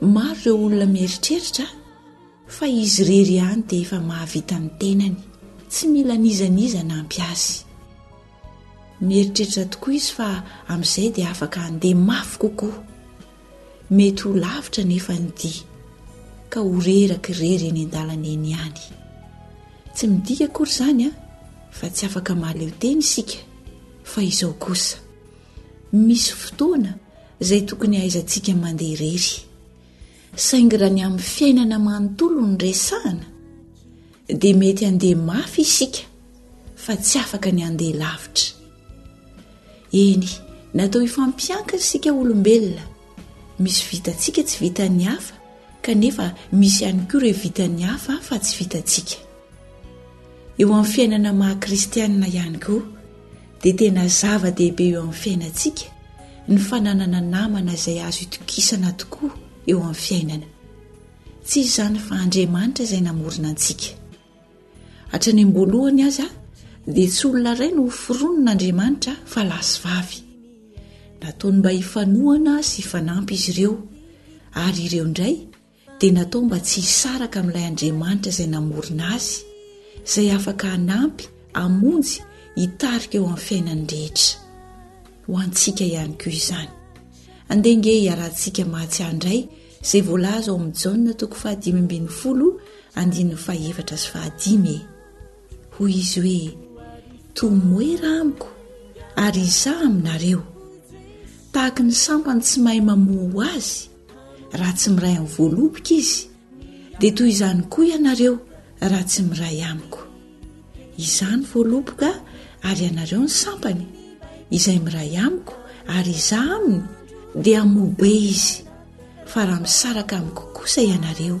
Maro ireo olona mieritreritra fa izy irery ihany dia efa mahavita ny tenany, tsy mila n'iza n'iza hanampy azy. Mieritreritra tokoa izy fa amin'izay dia afaka handeha mafy kokoa. Mety ho lavitra anefa ny dia, ka ho reraky irery eny an-dalana eny ihany. Tsy midika akory izany fa tsy afaka mahaleo tena isika, fa izao kosa. Misy fotoana izay tokony hahaizantsika mandeha irery. Saingy raha ny amin'ny fiainana manontolo no resahana, dia mety handeha mafy isika fa tsy afaka ny handeha lavitra. Eny, natao hifampiankina isika olombelona. Misy vitantsika tsy vitan'ny hafa, kanefa misy ihany koa ireo vitan'ny hafa fa tsy vitantsika. Eo amin'ny fiainana maha-kristianina ihany koa, dia tena zava-dehibe eo amin'ny fiainantsika ny fananana namana izay azo itokisana tokoa eo amin'ny fiainana. Tsy izany fa Andriamanitra izay namorona antsika. Hatrany am-boalohany aza dia tsy olona iray no hoforonina Andriamanitra fa lahy sy vavy. Nataony mba hifanohana sy hifanampy izy ireo ary ireo indray dia natao mba tsy hisaraka amin'ilay Andriamanitra izay namorona azy, izay afaka hanampy, hamonjy, hitarika eo amin'ny fiainany rehetra. Ho antsika ihany koa izany. Andeha nge hiarahantsika mahatsiandray izay voalaza ao amin'ny Jaona toko fahadimy ambin'ny folo andininy fahefatra sy fahadimy. Hoy izy hoe, Tomoera amiko ary izaho aminareo. Tahaka ny sampany tsy mahay mamoa ho azy, raha tsy miray amin'ny voaloboka izy, dia toy izany koa ianareo raha tsy miray amiko. Izaho ny voaloboka ary ianareo ny sampany. Izay miray amiko ary izaho aminy dia hamoa be izy, fa raha misaraka amiko kosa ianareo,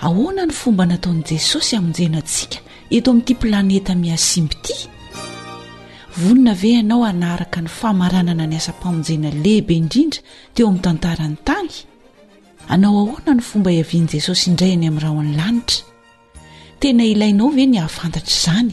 Ahoana ny fomba nataon'i Jesosy hamonjena antsika eto amin'ity planeta mihasimba ity? Vonona ve ianao hanaraka ny famaranana ny asam-pamonjena lehibe indrindra teo amin'ny tantaran'ny tany? Hanao ahoana ny fomba hiavian'i Jesosy indray any amin'ny rahon'ny lanitra? Tena ilainao ve ny hahafantatra izany?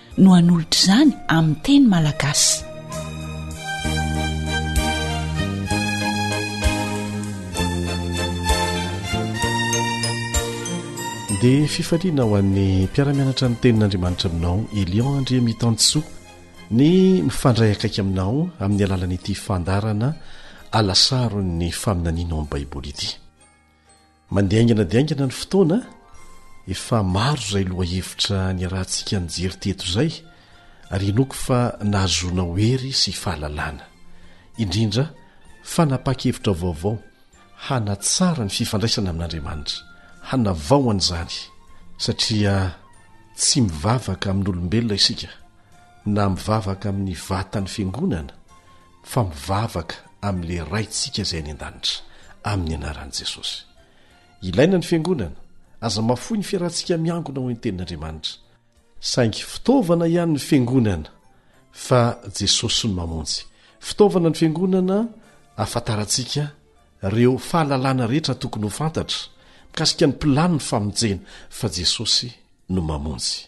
no hanolotra izany amin'ny teny malagasy dia fifaliana ho an'ny mpiaramianatra ny tenin'andriamanitra aminao elion andri mitansoa ny mifandray akaiky aminao amin'ny alalan'ity fandarana alasaron'ny faminaniana ao amin'ny baiboly ity Mandeha haingana dia haingana ny fotoana, efa maro izay lohahevitra niarahantsika nijery teto izay ary henoiko fa nahazoanao hery sy fahalalana, indrindra fanapahan-kevitra vaovao hanatsara ny fifandraisana amin'Andriamanitra, hanavao an'izany satria tsy mivavaka amin'olombelona isika na mivavaka amin'ny vatan'ny Fiangonana fa mivavaka amin'ilay Raintsika izay any an-danitra, amin'ny anaran'i Jesosy. Ilaina ny Fiangonana, aza mahafoy ny fiarahantsika miangona hoy ny Tenin'Andriamanitra. Saingy fitaovana ihany ny Fiangonana, fa Jesosy no mamonjy. Fitaovana ny Fiangonana ahafantarantsika ireo fahalalana rehetra tokony ho fantatra, mikasika ny plan'ny famonjena, fa Jesosy no mamonjy.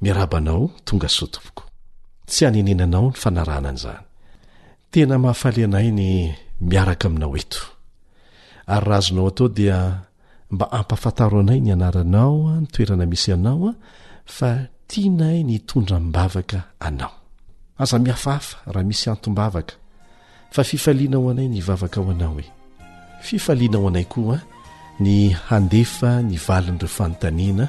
Miarahaba anao, tonga soa tompoko. Tsy hanenenanao ny fanarahana an'izany. Tena mahafali anay ny miaraka aminao eto. Ary raha azonao atao dia mba ampafantaro anay ny anaranao, ny toerana misy anao fa tianay ny hitondra am-bavaka anao. Aza mihafahafa raha misy antom-bavaka fa fifaliana ho anay ny hivavaka ho anao e. Fifaliana ho anay koa ny handefa ny valin'ireo fanontaniana.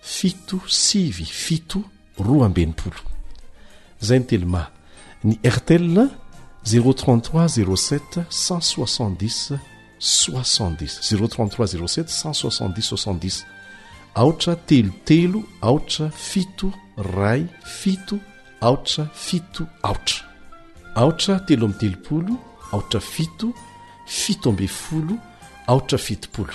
fito sivy fito roa amby enimpolo izay ny telma ny airtel zéro trente trois zéro sept cent soixante dix soixante dix zéro trente trois zéro sept cent soixante dix soixante dix aotra telo telo aotra fito ray fito aotra fito aotra aotra telo amin'ny telopolo aotra fito fito amby folo aotra fitopolo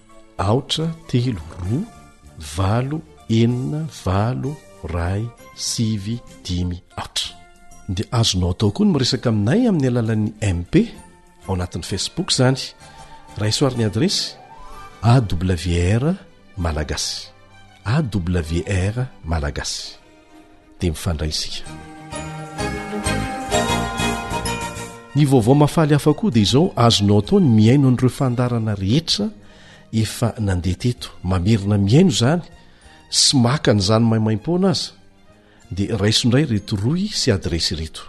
aotra telo roa valo enina valo ray sivy dimy aotra dia azonao atao koa ny miresaka aminay amin'ny alalan'ny mp ao anatin'ny facebook izany raha isoarin'ny adresy awr malagasy awr malagasy dia mifandray isika ny vaovao mahafaly hafa koa dia izao azonao atao ny mihaino an'ireo fandarana rehetra efa nandeha teto mamerina mihaino izany sy maka an'izany maimaim-poana aza dia raisondray reto rohy sy adresy ireto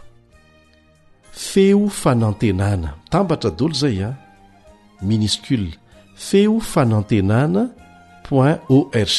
feo fanantenana mitambatra dolo zay a ah. miniscule feo fanantenana point org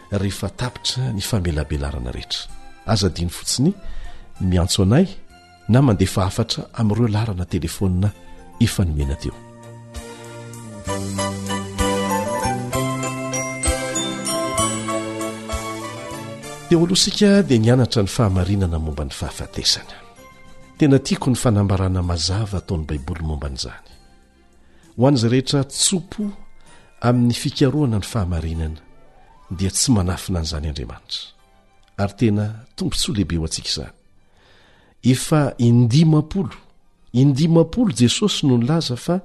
rehefa tapitra ny famelabelarana rehetra. Aza adino fotsiny ny miantso anay na mandefa hafatra amin'ireo laharana telefonina efa nomena teo. Teo alosika dia nianatra ny fahamarinana momba ny fahafatesana. Tena tiako ny fanambarana mazava ataon'ny Baiboly momba an'izany. ho an'izay rehetra tsopo amin'ny fikarohana ny fahamarinana dia tsy manafina an'izany andriamanitra ary tena tombontsoa lehibe ho antsika izany efa indimapolo indimapolo jesosy no nilaza fa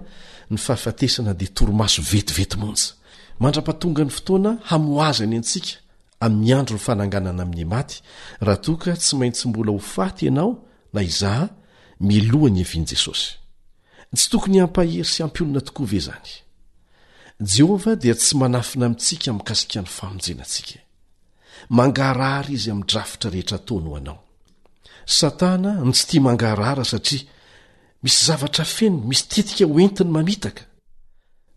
ny fahafatesana dia toromaso vetivety monja mandra-patonga ny fotoana hamoazany antsika amin'ny andro ny fananganana amin'ny maty raha toaka tsy maintsy mbola ho faty ianao na izaha milohan'ny evian'i jesosy Tsy tokony hampahery sy hampionona tokoa ve izany? Jehovah dia tsy manafina amintsika mikasika ny famonjena antsika. Mangarahara izy amin'ny drafitra rehetra ataony ho anao. Satana no tsy tia mangarahara satria misy zavatra feniny, misy tetika hoentiny mamitaka.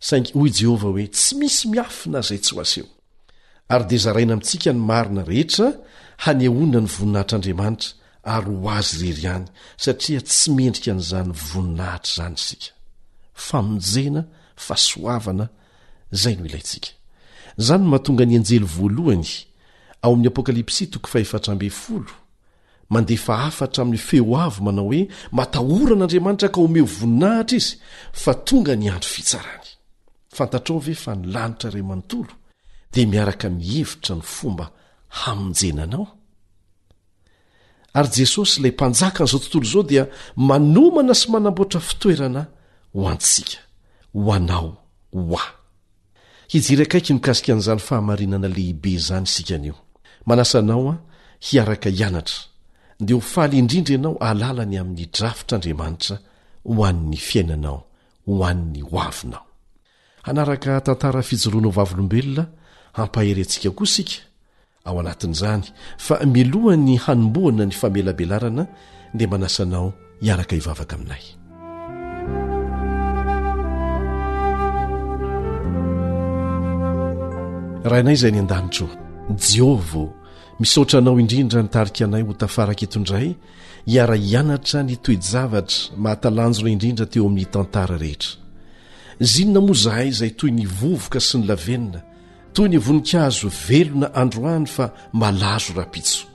Saingy hoy Jehovah hoe tsy misy miafina izay tsy ho aseho. Ary dia zaraina amintsika ny marina rehetra hanehoana ny voninahitr'Andriamanitra ary ho azy irery ihany, satria tsy mendrika an'izany voninahitra izany isika. Famonjena, fahasoavana, izay no ilaintsika. Izany no mahatonga ny anjely voalohany ao amin'ny Apokalypsy toko fahefatrambiafolo Mandefa hafatra amin'ny feo avo manao hoe, Matahora an'Andriamanitra ka omeo voninahitra izy, fa tonga ny andro fitsarany. Fantatrao ve fa ny lanitra iray manontolo dia miaraka mihevitra ny fomba hamonjena anao? Ary Jesosy, ilay Mpanjakan'izao tontolo izao, dia manomana sy manamboatra fitoerana ho antsika, ho anao, ho ahy. Hijery akaiky mikasika an'izany fahamarinana lehibe izany isika anio. Manasa anao aho hiaraka hianatra, dia ho faly indrindra ianao hahalala ny amin'ny drafitr'Andriamanitra ho an'ny fiainanao, ho an'ny hoavinao. Hanaraka tantara fijoroana ho vavolombelona hampahery antsika koa isika, Ao anatin'izany, fa milohan'ny hanombohana ny famelabelarana dia manasa anao hiaraka hivavaka aminay. Rainay izay any an-danitra o, Jehovah o, misaotra anao indrindra nitarika anay ho tafaraka eto indray hiara-hianatra ny toe-javatra mahatalanjona indrindra teo amin'ny tantara rehetra. Zinona moa izahay izay toy ny vovoka sy ny lavenona, Toy ny voninkazo velona androany fa malazo rapitso,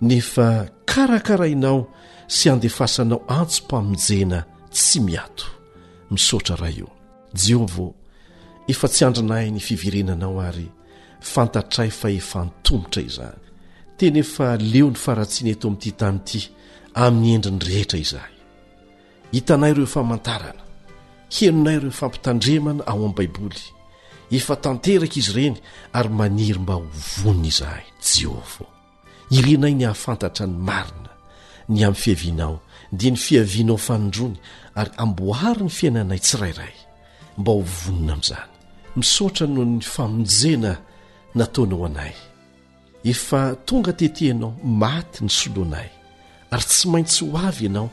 nefa karakarainao sy andefasanao antsom-pamonjena tsy miato. Misaotra Ray o. Jehovah o, efa tsy andrinay ny fiverenanao ary fantatray fa efa antomotra izany. Tena efa leo ny faharatsiana eto amin'ity tany ity amin'ny endriny rehetra izahay. Hitanay ireo famantarana. Henonay ireo fampitandremana ao amin'ny Baiboly. Efa tanteraka izy ireny, ary maniry mba ho vonona izahay. Jehovah, irinay ny hahafantatra ny marina, ny amin'ny fiavianao, dia ny fiavianao fanindroany, ary amboaro ny fiainanay tsirairay mba ho vonona amin'izany. Misaotra noho ny famonjena nataonao anay. Efa tonga tety ianao maty ny solonay, ary tsy maintsy ho avy ianao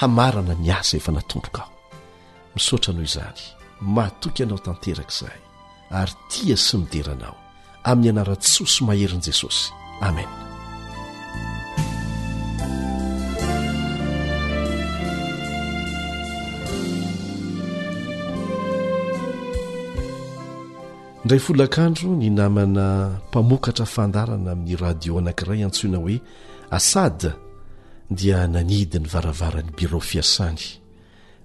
hamarana ny asa efa natombokao. Misaotra noho izany. Matoky anao tanteraka izahay ary tia sy midera anao. Amin'ny anaran-tsoa sy maherin'i Jesosy. Amen. Indray folakandro, ny namana mpamokatra fandaharana amin'ny radio anankiray antsoina hoe Asad dia nanidy ny varavaran'ny birao fiasany.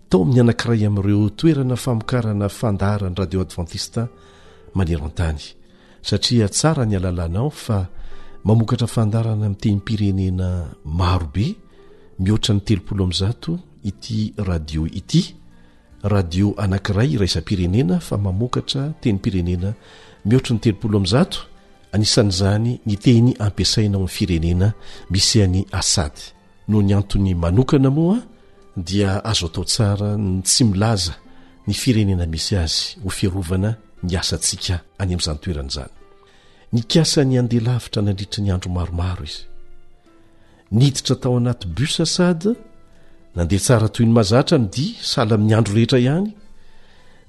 Tao amin'ny anankiray amin'ireo toerana famokarana fandaharan'ny radio advantista maneran-tany, satria tsara ny alalanao fa mamokatra fandaharana amin'ny tenim-pirenena marobe mihoatra ny telopolo amin'ny zato ity radio ity, Radio anankiray iraisam-pirenena fa mamokatra tenim-pirenena mihoatry ny telopolo amin'ny zato, anisan'izany ny teny ampiasaina ao amin'ny firenena misy an'i Assad. Noho ny antony manokana moa dia azo atao tsara ny tsy milaza ny firenena misy azy ho fiarovana ny asantsika any amin'izany toerana izany. Nikasa ny handeha lavitra nandritra ny andro maromaro izy. Niditra tao anaty bus Asad, nandeha tsara toy ny mazatra ny dia, sahala amin'ny andro rehetra ihany.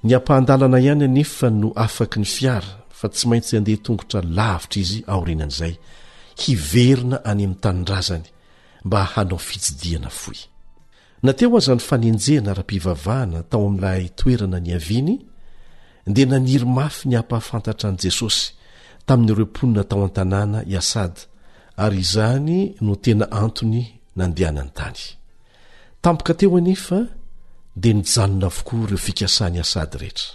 Ny ampahan-dalana ihany anefa no afaky ny fiara, fa tsy maintsy handeha tongotra lavitra izy aorianan'izay, hiverina any amin'ny tanindrazany mba hanao fitsidihana fohy. Na teo aza ny fanenjehana ara-pivavahana tao amin'ilay toerana niaviany, dia naniry mafy ny hampahafantatra an'i Jesosy tamin'ireo mponina tao an-tanàna i Assad, ary izany no tena antony nandehanany tany. Tampoka teo anefa, dia nijanona avokoa ireo fikasan'i Assad rehetra.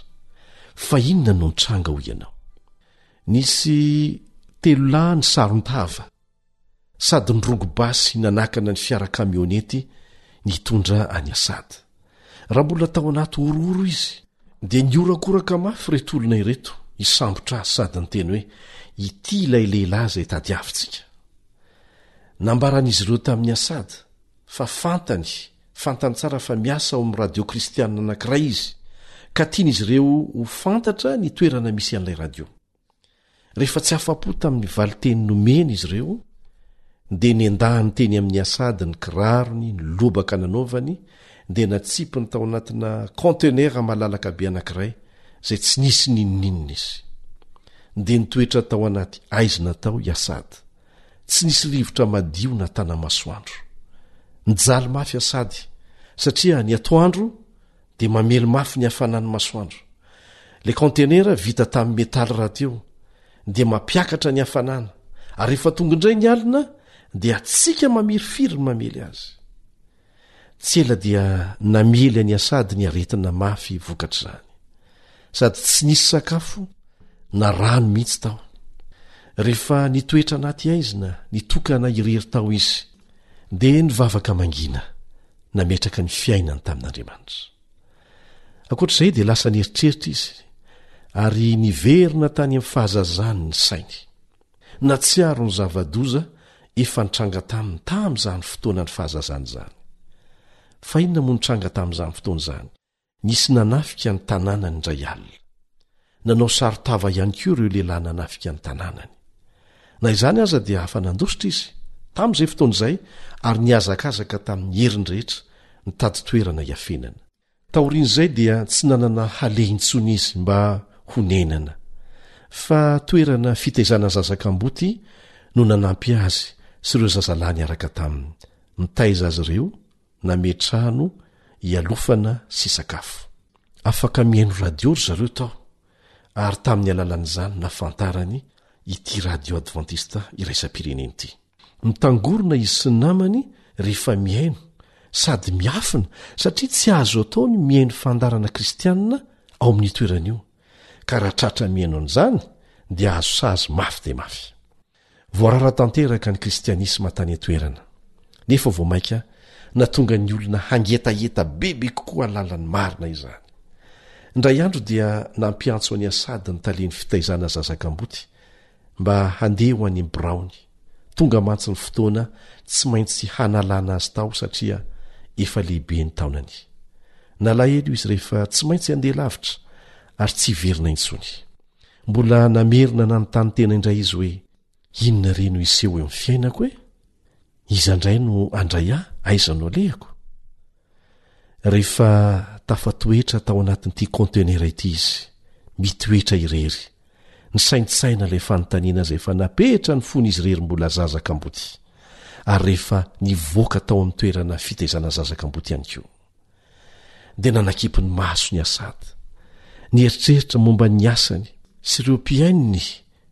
Fa inona no nitranga, hoy ianao? Nisy telo lahy nisaron-tava. Sady nirongo basy nanakana ny fiara kamionety nitondra an'i Asad. Raha mbola tao anaty horohoro izy, dia nihorakoraka mafy ireto olona ireto hisambotra azy sady niteny hoe, Ity ilay lehilahy izay tadiavintsika. Nambaran'izy ireo tamin'i Asad fa fantany, fantany tsara fa miasa ao amin'ny radio kristianina anankiray izy, ka tian'izy ireo ho fantatra ny toerana misy an'ilay radio. Rehefa tsy afa-po tamin'ny valinteny nomeny izy ireo, dia nendahany teny amin'i Asady ny kirarony, ny lobaka nanaovany, dia natsipiny tao anatina kaontenera malalaka be anankiray, izay tsy nisy n'inon'inona izy. Dia nitoetra tao anaty aizina tao i Asady. Tsy nisy rivotra madio na tana-masoandro. Nijaly mafy Asady, satria ny atoandro dia mamely mafy ny hafanan'ny masoandro. Ilay kaontenera vita tamin'ny metaly rahateo dia mampiakatra ny hafanana, ary rehefa tonga indray ny alina dia hatsiaka mamirifiry ny mamely azy. Tsy ela dia namely an'i Asady ny aretina mafy vokatr'izany, sady tsy nisy sakafo na rano mihitsy tao. Rehefa nitoetra anaty aizina nitokana irery tao izy, dia nivavaka mangina, nametraka ny fiainany tamin'Andriamanitra. Ankoatra izay dia lasa nieritreritra izy ary niverina tany amin'ny fahazazany ny sainy. Natsiaro ny zava-doza efa nitranga taminy tamin'izany fotoana ny fahazazany izany. Fa inona moa nitranga tamin'izany fotoana izany? Nisy nanafika ny tanànany indray alina. Nanao saron-tava ihany koa ireo lehilahy nanafika ny tanànany. Na izany aza dia afa-nandositra izy, tamin'izay fotoana izay, ary nihazakazaka tamin'ny heriny rehetra, nitady toerana hiafenana. Taorian'izay dia tsy nanana haleha intsony izy mba honenana, fa toerana fitaizana zaza kamboty no nanampy azy sy ireo zazalahy niaraka taminy, mitaiza azy ireo nametrahano ialofana sy sakafo. Afaka mihaino radio ry zareo tao, ary tamin'ny alalan'izany nahafantarany ity Radio Advantista Iraisam-pirenena ity. Mitangorona izy sy ny namany rehefa mihaino sady miafina satria tsy azo atao ny mihaino fandaharana kristianina ao amin'io toerana io, ka raha tratra mihaino an'izany dia azo sazy mafy dia mafy. Voarara tanteraka ny kristianisma tany an-toerana, nefa vao mainka natonga ny olona hangetaheta bebe kokoa hahalala ny marina izany. Indray andro dia nampiantso an'i Assad ny talen'ny fitaizana zaza kamboty mba handeha ho any amin'ny biraony. Tonga mantsy ny fotoana tsy maintsy hanalana azy tao satria efa lehibe ny taonany. Nalahelo izy rehefa tsy maintsy handeha lavitra ary tsy hiverina intsony. Mbola namerina nanontany tena indray izy hoe, Inona re no hiseho eo amin'ny fiainako e? Iza indray no handray ahy? Aiza no alehako? Rehefa tafatoetra tao anatin'ity contenera ity izy, mitoetra irery, nisaintsaina ilay fanontaniana izay efa napetra ny fon'izy irery mbola zaza kamboty, ary rehefa nivoaka tao amin'ny toerana fitaizana zaza kamboty ihany koa. dia nanakipy ny maso ny Asad. Nieritreritra momba ny asany sy ireo mpihainony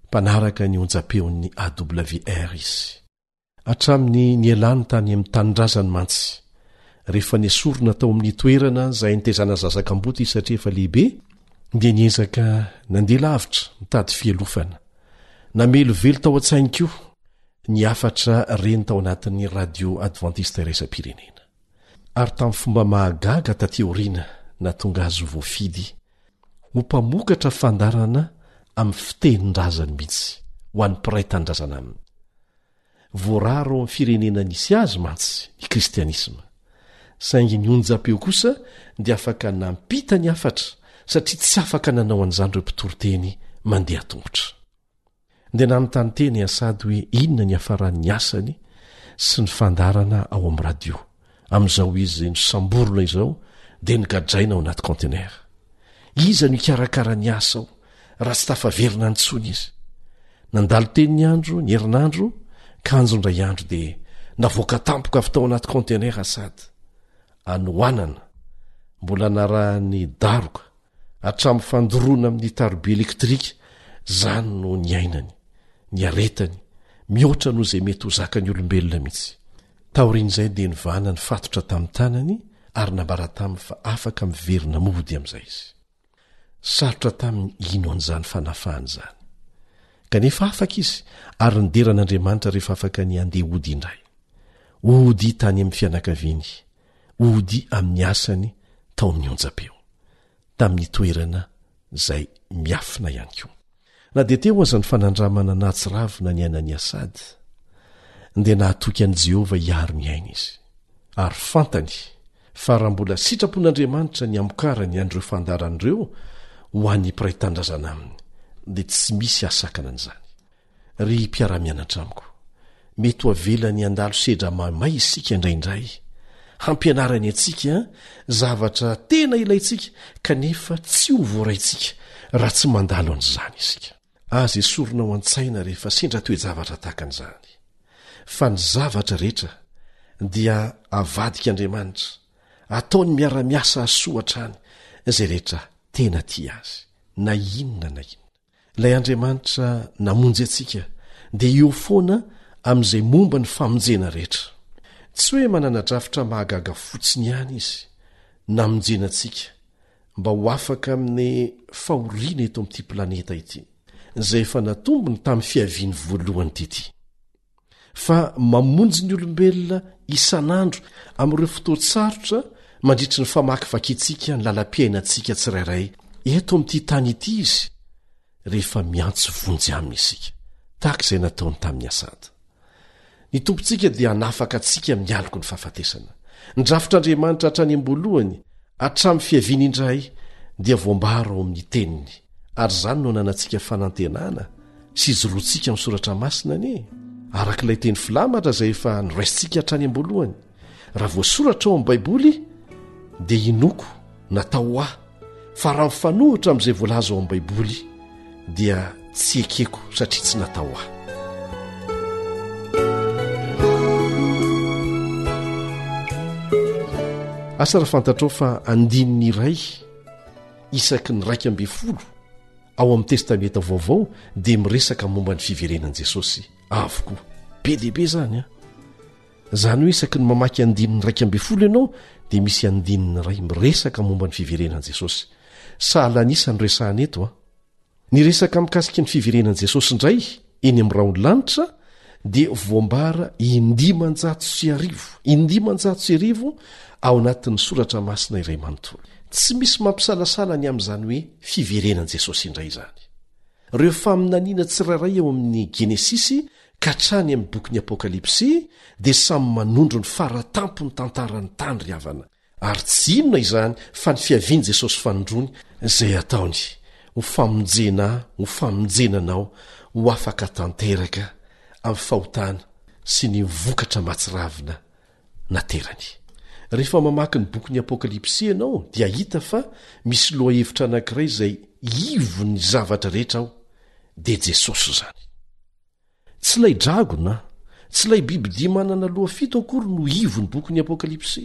mpanaraka ny onjam-peon'ny AWR izy. Hatramin'ny nialany tany amin'ny tanindrazany mantsy, rehefa nesorina tao amin'ny toerana izay nitezana zaza kamboty izy satria efa lehibe, dia niezaka nandeha lavitra mitady fialofana. Namelovelo tao an-tsainy koa ny hafatra reny tao anatin'ny Radio Adventiste Iraisam-pirenena. ary tamin'ny fomba mahagaga taty aoriana nahatonga azy ho voafidy ho mpamokatra fandaharana amin'ny fitenin-drazany mihitsy ho an'ny mpiray tanindrazana aminy. Voarara ao amin'ny firenena nisy azy mantsy ny kristianisma, saingy ny onjam-peo kosa dia afaka nampita ny hafatra satria tsy afaka nanao an'izany ireo mpitory teny mandeha an-tongotra. Dia nanontany tena i Assad hoe inona ny hiafaran'ny asany sy ny fandaharana ao amin'ny radio. Amin'izao izy izay nosamborina izao dia nogadraina ao anaty kaontenera. Iza no hikarakara ny asa ao raha tsy tafaverina intsony izy? Nandalo teny ny andro, ny herinandro, kanjo indray andro dia navoaka tampoka avy tao anaty kaontenera Assad. Anohanana. Mbola narahan'ny daroka hatramin'ny fandoroana amin'ny taroby elektrika, izany no niainany, niaretany, mihoatra noho izay mety ho zakan'ny olombelona mihitsy. Taorian'izay dia nivahana ny fatotra tamin'ny tanany ary nambara taminy fa afaka miverina mody amin'izay izy. Sarotra taminy hino an'izany fanafahana izany. Kanefa afaka izy ary nidera an'Andriamanitra rehefa afaka ny handeha hody indray. Hody tany amin'ny fianakaviany, ody amin'ny asany tao amin'ny onjam-peo, tamin'ny toerana izay miafina ihany koa. Na dia teo aza ny fanandramana nahatsiravina ny ainan'i Assad, dia nahatoky an'i Jehovah hiaro ny ainy izy, ary fantany fa raha mbola sitrapon'Andriamanitra ny hamokarany an'ireo fandaharana ireo ho an'ny mpiray tanindrazana aminy, dia tsy misy hahasakana an'izany. Ry mpiara-mianatra amiko, mety ho avelany handalo sedra maimay isika indraindray, hampianarany antsika zavatra tena ilaintsika kanefa tsy ho voaraintsika raha tsy mandalo an'izany isika. Aza esorina ao an-tsaina rehefa sendra toe-javatra tahaka an'izany, fa ny zavatra rehetra dia avadik'Andriamanitra, ataony miara-miasa hahasoa hatrany izay rehetra tena tia azy, na inona na inona. Ilay Andriamanitra namonjy antsika dia eo foana amin'izay momba ny famonjena rehetra. Tsy hoe manana-drafitra mahagaga fotsiny ihany izy namonjena antsika mba ho afaka amin'ny fahoriana eto amin'ity planeta ity, izay efa natombony tamin'ny fiaviany voalohany tety. fa mamonjy ny olombelona isan'andro amin'ireo fotoan-tsarotra mandritry ny famakivakintsika ny lalam-piainantsika tsirairay eto amin'ity tany ity izy rehefa miantso vonjy aminy isika tahaka izay nataony tamin'ny asady ny tompontsika dia hanafaka antsika mialoky ny fahafatesana ny drafitr'andriamanitra hatrany am-boalohany hatramin'ny fiaviany indray dia voambara ao amin'ny teniny ary izany no ananantsika fanantenana sy ijoroantsika amin'ny soratra masina anie e! araka ilay teny filamatra izay efa noraisintsika hatrany am-boalohany raha voasoratra ao amin'ny baiboly dia inoko natao ho ahy fa raha mifanohitra amin'izay voalaza ao amin'ny baiboly dia tsy ekeko satria tsy natao ho ahy asa raha fantatrao fa andininy iray isaky ny raika mbe folo ao amin'ny Testamenta Vaovao dia miresaka momba ny fiverenan'i Jesosy avokoa. Be dia be izany an! Izany hoe isaky ny mamaky andininy iraika ambin'ny folo ianao dia misy andininy iray miresaka momba ny fiverenan'i Jesosy. Sahala an'isa no resahana eto an! Ny resaka mikasika ny fiverenan'i Jesosy indray eny amin'ny rahon'ny lanitra dia voambara indimanjato sy arivo indimanjato sy arivo ao anatin'ny soratra masina iray manontolo tsy misy mampisalasala ny amin'izany hoe fiverenan'i jesosy indray izany reo faminaniana tsirairay eo amin'ny genesisy ka hatrany amin'ny bokin'ny apokalypsy dia samy manondro ny faratampony tantaran'ny tany ry havana Ary tsy inona izany fa ny fiavian'i Jesosy fanindroany izay ataony ho famonjena ahy, ho famonjena anao ho afaka tanteraka amin'ny fahotana sy ny vokatra mahatsiravina naterany. Rehefa mamaky ny bokin'ny Apokalypsy ianao dia hita fa misy lohahevitra anankiray izay ivon'ny zavatra rehetra ao, dia Jesosy izany. Tsy ilay dragona, tsy ilay bibidia manana loha fito akory no ivon'ny bokin'ny Apokalypsy.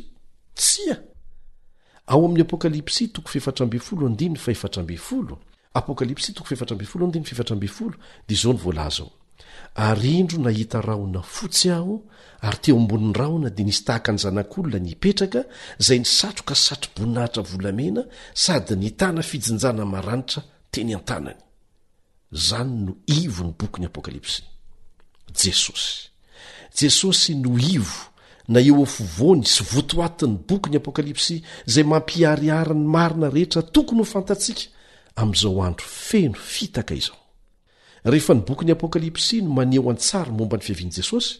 Tsia! Ao amin'ny Apokalypsy toko fahefatra ambin'ny folo andininy fahefatra ambin'ny folo, Apokalypsy toko fahefatra ambin'ny folo andininy fahefatra ambin'ny folo, dia izao no voalaza ao, Ary indro nahita rahona fotsy aho, ary teo ambonin'ny rahona dia nisy tahaka ny zanak'olona nipetraka, izay nisatroka satroboninahitra volamena, sady nitana fijinjana maranitra teny an-tanany. Izany no ivon'ny bokin'ny Apokalypsy. Jesosy. Jesosy no ivo na eo afovoany sy votoatin'ny bokin'ny Apokalypsy izay mampiharihary ny marina rehetra tokony ho fantatsika amin'izao andro feno fitaka izao. Rehefa ny bokin'ny Apokalypsy no maneho an-tsary momba ny fiavian'i Jesosy,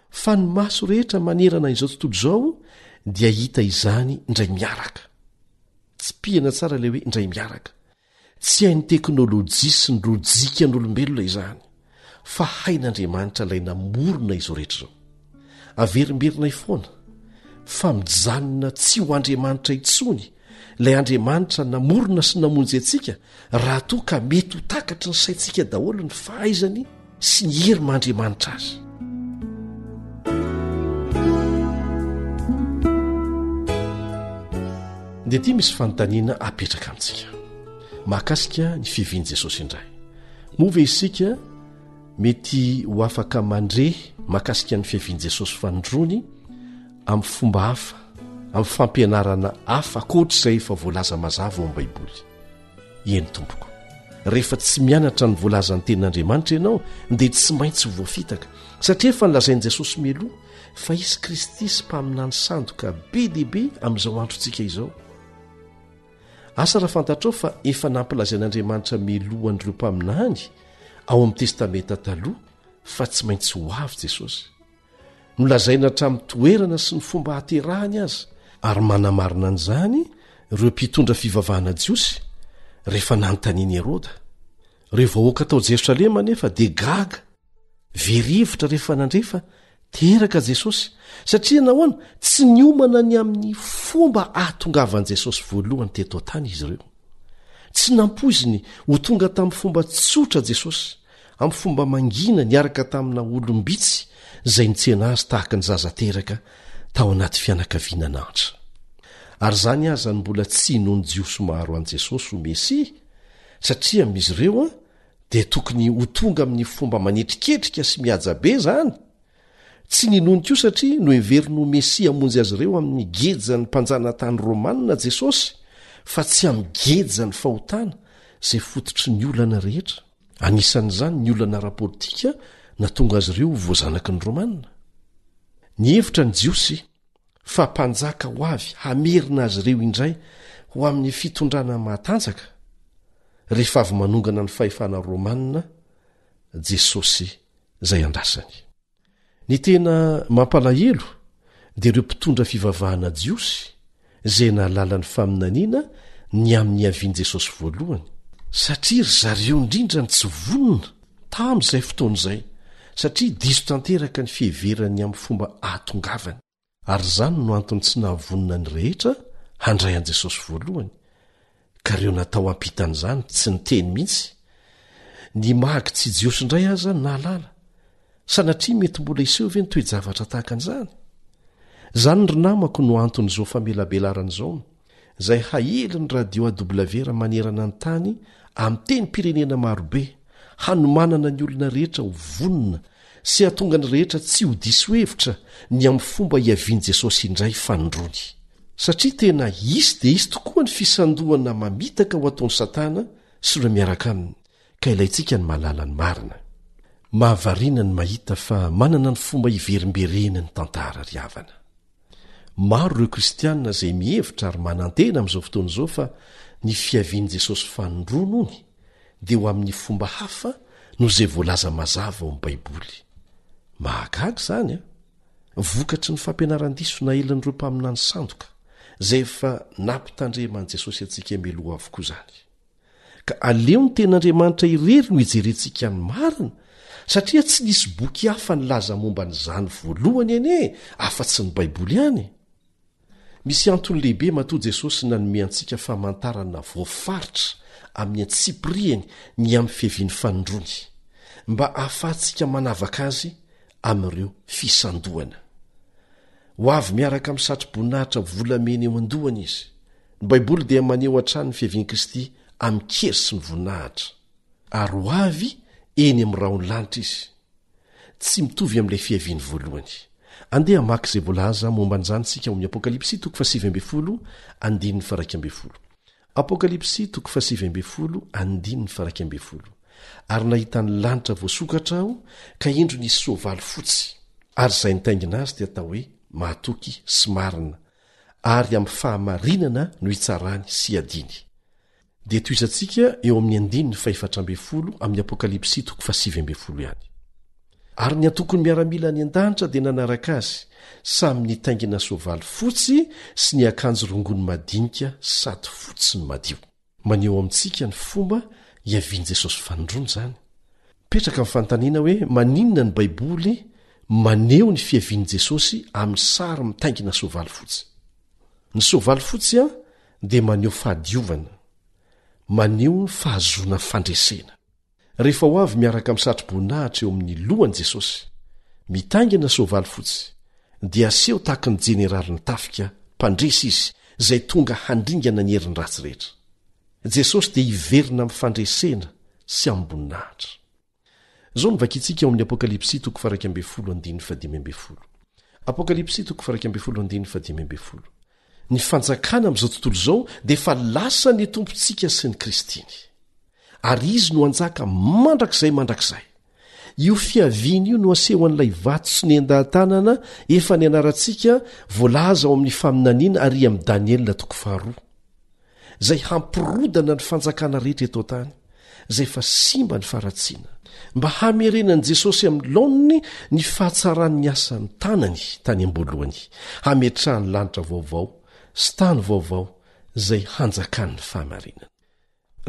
fa ny maso rehetra manerana izao tontolo izao dia hita izany indray miaraka tsy pihana tsara ilay hoe indray miaraka tsy hain'ny teknolojia sy ny rojika n'olombelona izany fa hain'andriamanitra ilay namorona izao rehetra izao averimberinay foana fa mijanona tsy ho andriamanitra intsony Ilay Andriamanitra namorona sy namonjy antsika raha toa ka mety ho takatry ny saintsika daholo ny fahaizany sy ny hery mandriamanitra azy. Dia ity misy fanontaniana apetraka amintsika mahakasika ny fivian'i Jesosy indray. Moa ve isika mety ho afaka mandre mahakasika ny fiavian'i Jesosy fanondroany? amin'ny fomba hafa, amin'ny fampianarana hafa ankoatra izay efa voalaza mazava ao amin'ny Baiboly. Eny tompoko, rehefa tsy mianatra ny voalazan'ny tenin'Andriamanitra ianao dia tsy maintsy ho voafitaka, satria efa nolazain'i Jesosy mialoha fa hisy Kristy sy mpaminany sandoka be dia be amin'izao androntsika izao. Asa raha fantatrao fa efa nampilazain'Andriamanitra mialoha an'ireo mpaminany ao amin'ny Testamenta Taloha fa tsy maintsy ho avy Jesosy. Nolazaina hatramin'ny toerana sy ny fomba haterahany aza, ary manamarina an'izany ireo mpitondra fivavahana jiosy, rehefa nanontanian'i Heroda. Ireo vahoaka tao Jerosalema anefa dia gaga, very hevitra rehefa nandre fa teraka Jesosy, satria nahoana? Tsy niomana ny amin'ny fomba hahatongavan'i Jesosy voalohany teto an-tany izy ireo. Tsy nampoiziny ho tonga tamin'ny fomba tsotra Jesosy. amin'ny fomba mangina niaraka tamina olom-bitsy izay nitsena azy tahaka ny zaza teraka tao anaty fianakaviana anantra. Ary izany aza no mbola tsy inoan'ny Jiosy maro an'i Jesosy ho Mesia, satria amin'izy ireo dia tokony ho tonga amin'ny fomba manetriketrika sy mihaja be izany. Tsy ninoany koa satria noheveriny ho Mesia hamonjy azy ireo amin'ny gejan'ny mpanjanatany romanina Jesosy, fa tsy amin'ny gejan'ny fahotana izay fototry ny olana rehetra. Anisan'izany ny olana ara-politika nahatonga azy ireo ho voazanaky ny Romana. Nihevitra ny Jiosy fa mpanjaka ho avy hamerina azy ireo indray ho amin'ny fitondrana matanjaka, rehefa avy manongana ny fahefana Romana, Jesosy izay andrasany. Ny tena mampalahelo dia ireo mpitondra fivavahana jiosy izay nahalala ny faminaniana ny amin'ny niavian'i Jesosy voalohany, satria ry zareo indrindra no tsy vonona tamin'izay fotoana izay, satria diso tanteraka ny fiheverany amin'ny fomba ahatongavany. ary izany no antony tsy nahavonona ny rehetra handray an'i Jesosy voalohany, ka ireo natao hampitan' izany tsy niteny mihitsy. Ny magy tsy Jiosy indray aza nahalala. Sanatria mety mbola hiseho ve ny toe-javatra tahaka an'izany? Izany ry namako no anton'izao famelabelaran' izao. izay haely ny radio AW ra manerana ny tany amin'ny tenim-pirenena marobe, hanomanana ny olona rehetra ho vonona sy hahatonga ny rehetra tsy ho diso hevitra ny amin'ny fomba hiavian'i Jesosy indray fanindroany. Satria tena hisy dia hisy tokoa ny fisandohana mamitaka ho ataon'i Satana sy ireo miaraka aminy, ka ilaintsika ny mahalala ny marina. Mahavariana ny mahita fa manana ny fomba hiverimberena ny tantara ry havana. Maro ireo Kristianina izay mihevitra ary manantena amin'izao fotoana izao fa ny fiavian'i Jesosy fahandroany hono dia ho amin'ny fomba hafa noho izay voalaza mazava ao amin'ny Baiboly. Mahagaga izany an! Vokatry ny fampianaran-diso naelin'ireo mpaminany sandoka izay efa nampitandreman'i Jesosy antsika mialoha avokoa izany. ka aleo ny ten'Andriamanitra irery no ijerentsika ny marina satria tsy nisy boky hafa nilaza momba an'izany voalohany anie afa-tsy ny Baiboly ihany e! Misy antony lehibe matoa Jesosy nanome antsika famantarana voafaritra amin'ny antsipirihany ny amin'ny fiavian'ny fanindroany, mba hahafahantsika manavaka azy amin'ireo fisandohana. Ho avy miaraka amin'ny satroboninahitra volamena eo an-dohany izy, Ny Baiboly dia maneho hatrany ny fiavian'i Kristy amin-kery sy ny voninahitra, ary ho avy eny amin'ny rahon'ny lanitra izy. Tsy mitovy amin'ilay fiaviany voalohany. Andeha hamaky izay voalaza momba an'izany isika ao amin'ny Apokalypsy toko fahasivy ambin'ny folo andininy faharaika ambin'ny folo. Apokalypsy toko fahasivy ambin'ny folo andininy faharaika ambin'ny folo. Ary nahita ny lanitra voasokatra aho, ka indro nisy soavaly fotsy. Ary izay nitaingina azy dia atao hoe Mahatoky sy Marina, ary amin'ny fahamarinana no hitsarany sy hiadiany. Dia tohizantsika eo amin'ny andininy fahefatra ambin'ny folo amin'ny Apokalypsy toko fahasivy ambin'ny folo ihany. Ary ny antokon'ny miaramila any an-danitra dia nanaraka azy, samy nitaingina soavaly fotsy sy niakanjo rongony madinika sady fotsy ny madio. Maneho amintsika ny fomba hiavian'i Jesosy fanindroany izany. Mipetraka ny fanontaniana hoe maninona ny Baiboly maneho ny fiavian'i Jesosy amin'ny sary mitaingina soavaly fotsy. Ny soavaly fotsy dia maneho fahadiovana, maneho ny fahazoana fandresena. Rehefa ho avy miaraka amin'ny satroboninahitra eo amin'ny lohany Jesosy, mitaingina soavaly fotsy, dia aseho tahaka ny jeneralin'ny tafika mpandresy izy izay tonga handringana ny herin'ny ratsy rehetra. Jesosy dia hiverina amin'ny fandresena sy amim-boninahitra. Izao no vakintsika ao amin'ny Apokalypsy toko faha iraika ambin'ny folo andininy fahadimy ambin'ny folo. Ny fanjakana amin'izao tontolo izao dia efa lasan'ny Tompontsika sy ny Kristiny. Ary Izy no hanjaka mandrakizay mandrakizay. Io fiaviany io no asehon'ilay vato tsy nohen-dahatànana efa nianarantsika voalaza ao amin'ny faminaniana ary amin'i Daniela toko faharoa. izay hampirodana ny fanjakana rehetra eto an-tany, izay efa simba ny faharatsiana, mba hamerenan'i Jesosy amin'ny laoniny ny fahatsaran'ny asan'ny tanany tany am-boalohany, hametrahany lanitra vaovao sy tany vaovao izay hanjakan'ny fahamarinana.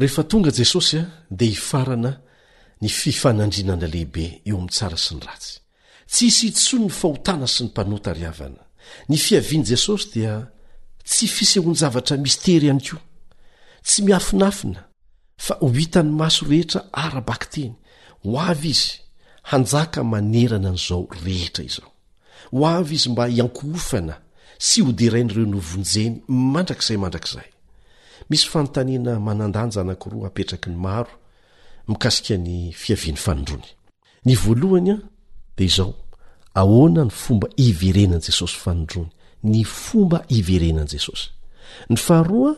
Rehefa tonga Jesosy dia hifarana ny fifanandrinana lehibe eo amin'ny tsara sy ny ratsy. Tsy hisy intsony ny fahotana sy ny mpanota ry havana. Ny fiavian'i Jesosy dia tsy fisehoan-javatra mistery ihany koa, tsy miafinafina, fa ho hitan'ny maso rehetra ara-bakiteny. Ho avy izy hanjaka manerana an'izao rehetra izao. Ho avy izy mba hiankohofana sy hoderain'ireo novonjeny mandrakizay mandrakizay. Misy fanontaniana manan-danja anankiroa apetraky ny maro mikasika ny fiavian'ny fanindroany. ny voalohany an dia izao ahoana ny fomba iverenan'i jesosy fanondrony ny fomba iverenan'i jesosy ny faharoa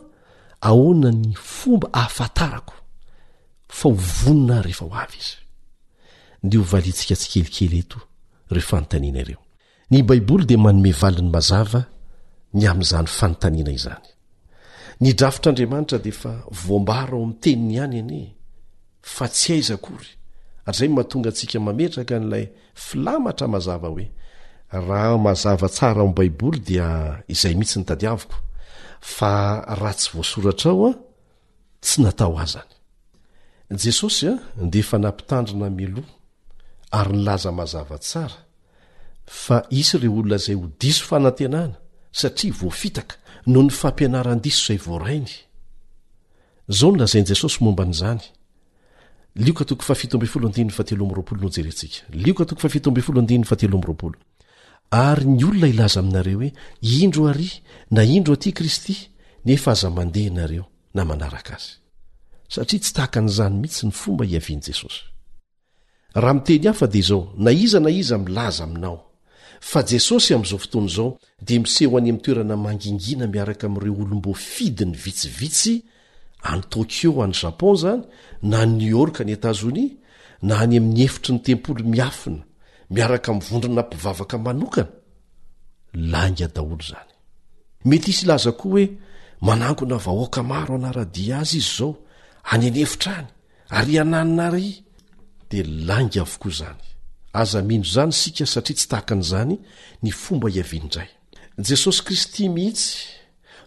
ahoana ny fomba ahafatarako fa ho vonina rehefa ho avy izy nde ho valiantsika tsikelikely eto reo fanontaniana ireo Ny Baiboly dia manome valiny mazava ny amin'izany fanontaniana izany. Ny drafitr'Andriamanitra dia efa voambara ao amin'ny Teniny ihany anie, fa tsy aiza akory, ary izay no mahatonga antsika mametraka an'ilay filamatra mazava hoe, Raha mazava tsara ao amin'ny Baiboly dia izay mihitsy no tadiaviko, fa raha tsy voasoratra ao an, Tsy natao azany. Jesosy dia efa nampitandrina mialoha ary nilaza mazava tsara fa hisy ireo olona izay ho diso fanantenana satria voafitaka noho ny fampianaran-diso izay voarainy. Izao no lazain'i Jesosy momba an'izany. Lioka toko faha fito ambin'ny folo andininy fahatelo amby roapolo no jerentsika. Lioka toko faha fito ambin'ny folo andininy fahatelo amby roapolo. Ary ny olona hilaza aminareo hoe, Indro ary, na Indro aty Kristy, nefa aza mandeha ianareo, na manaraka Azy. Satria tsy tahaka an'izany mihitsy ny fomba hiavian'i Jesosy. Raha amin'ny teny hafa dia izao, na iza na iza milaza aminao, fa Jesosy amin'izao fotoana izao, dia miseho any amin'ny toerana mangingina miaraka amin'ireo olom-boafidiny vitsivitsy any tokyo any japon zany na any new york any etazonia na any amin'ny efitry ny tempoly miafina miaraka amin'ny vondrona mpivavaka manokana lainga daholo izany mety hisy laza koa hoe manangona vahoaka maro anaradia azy izy izao any any efitra any ary iananina ary dia lainga avokoa izany aza mino izany isika satria tsy tahaka an'izany ny fomba hiaviany indray jesosy kristy mihitsy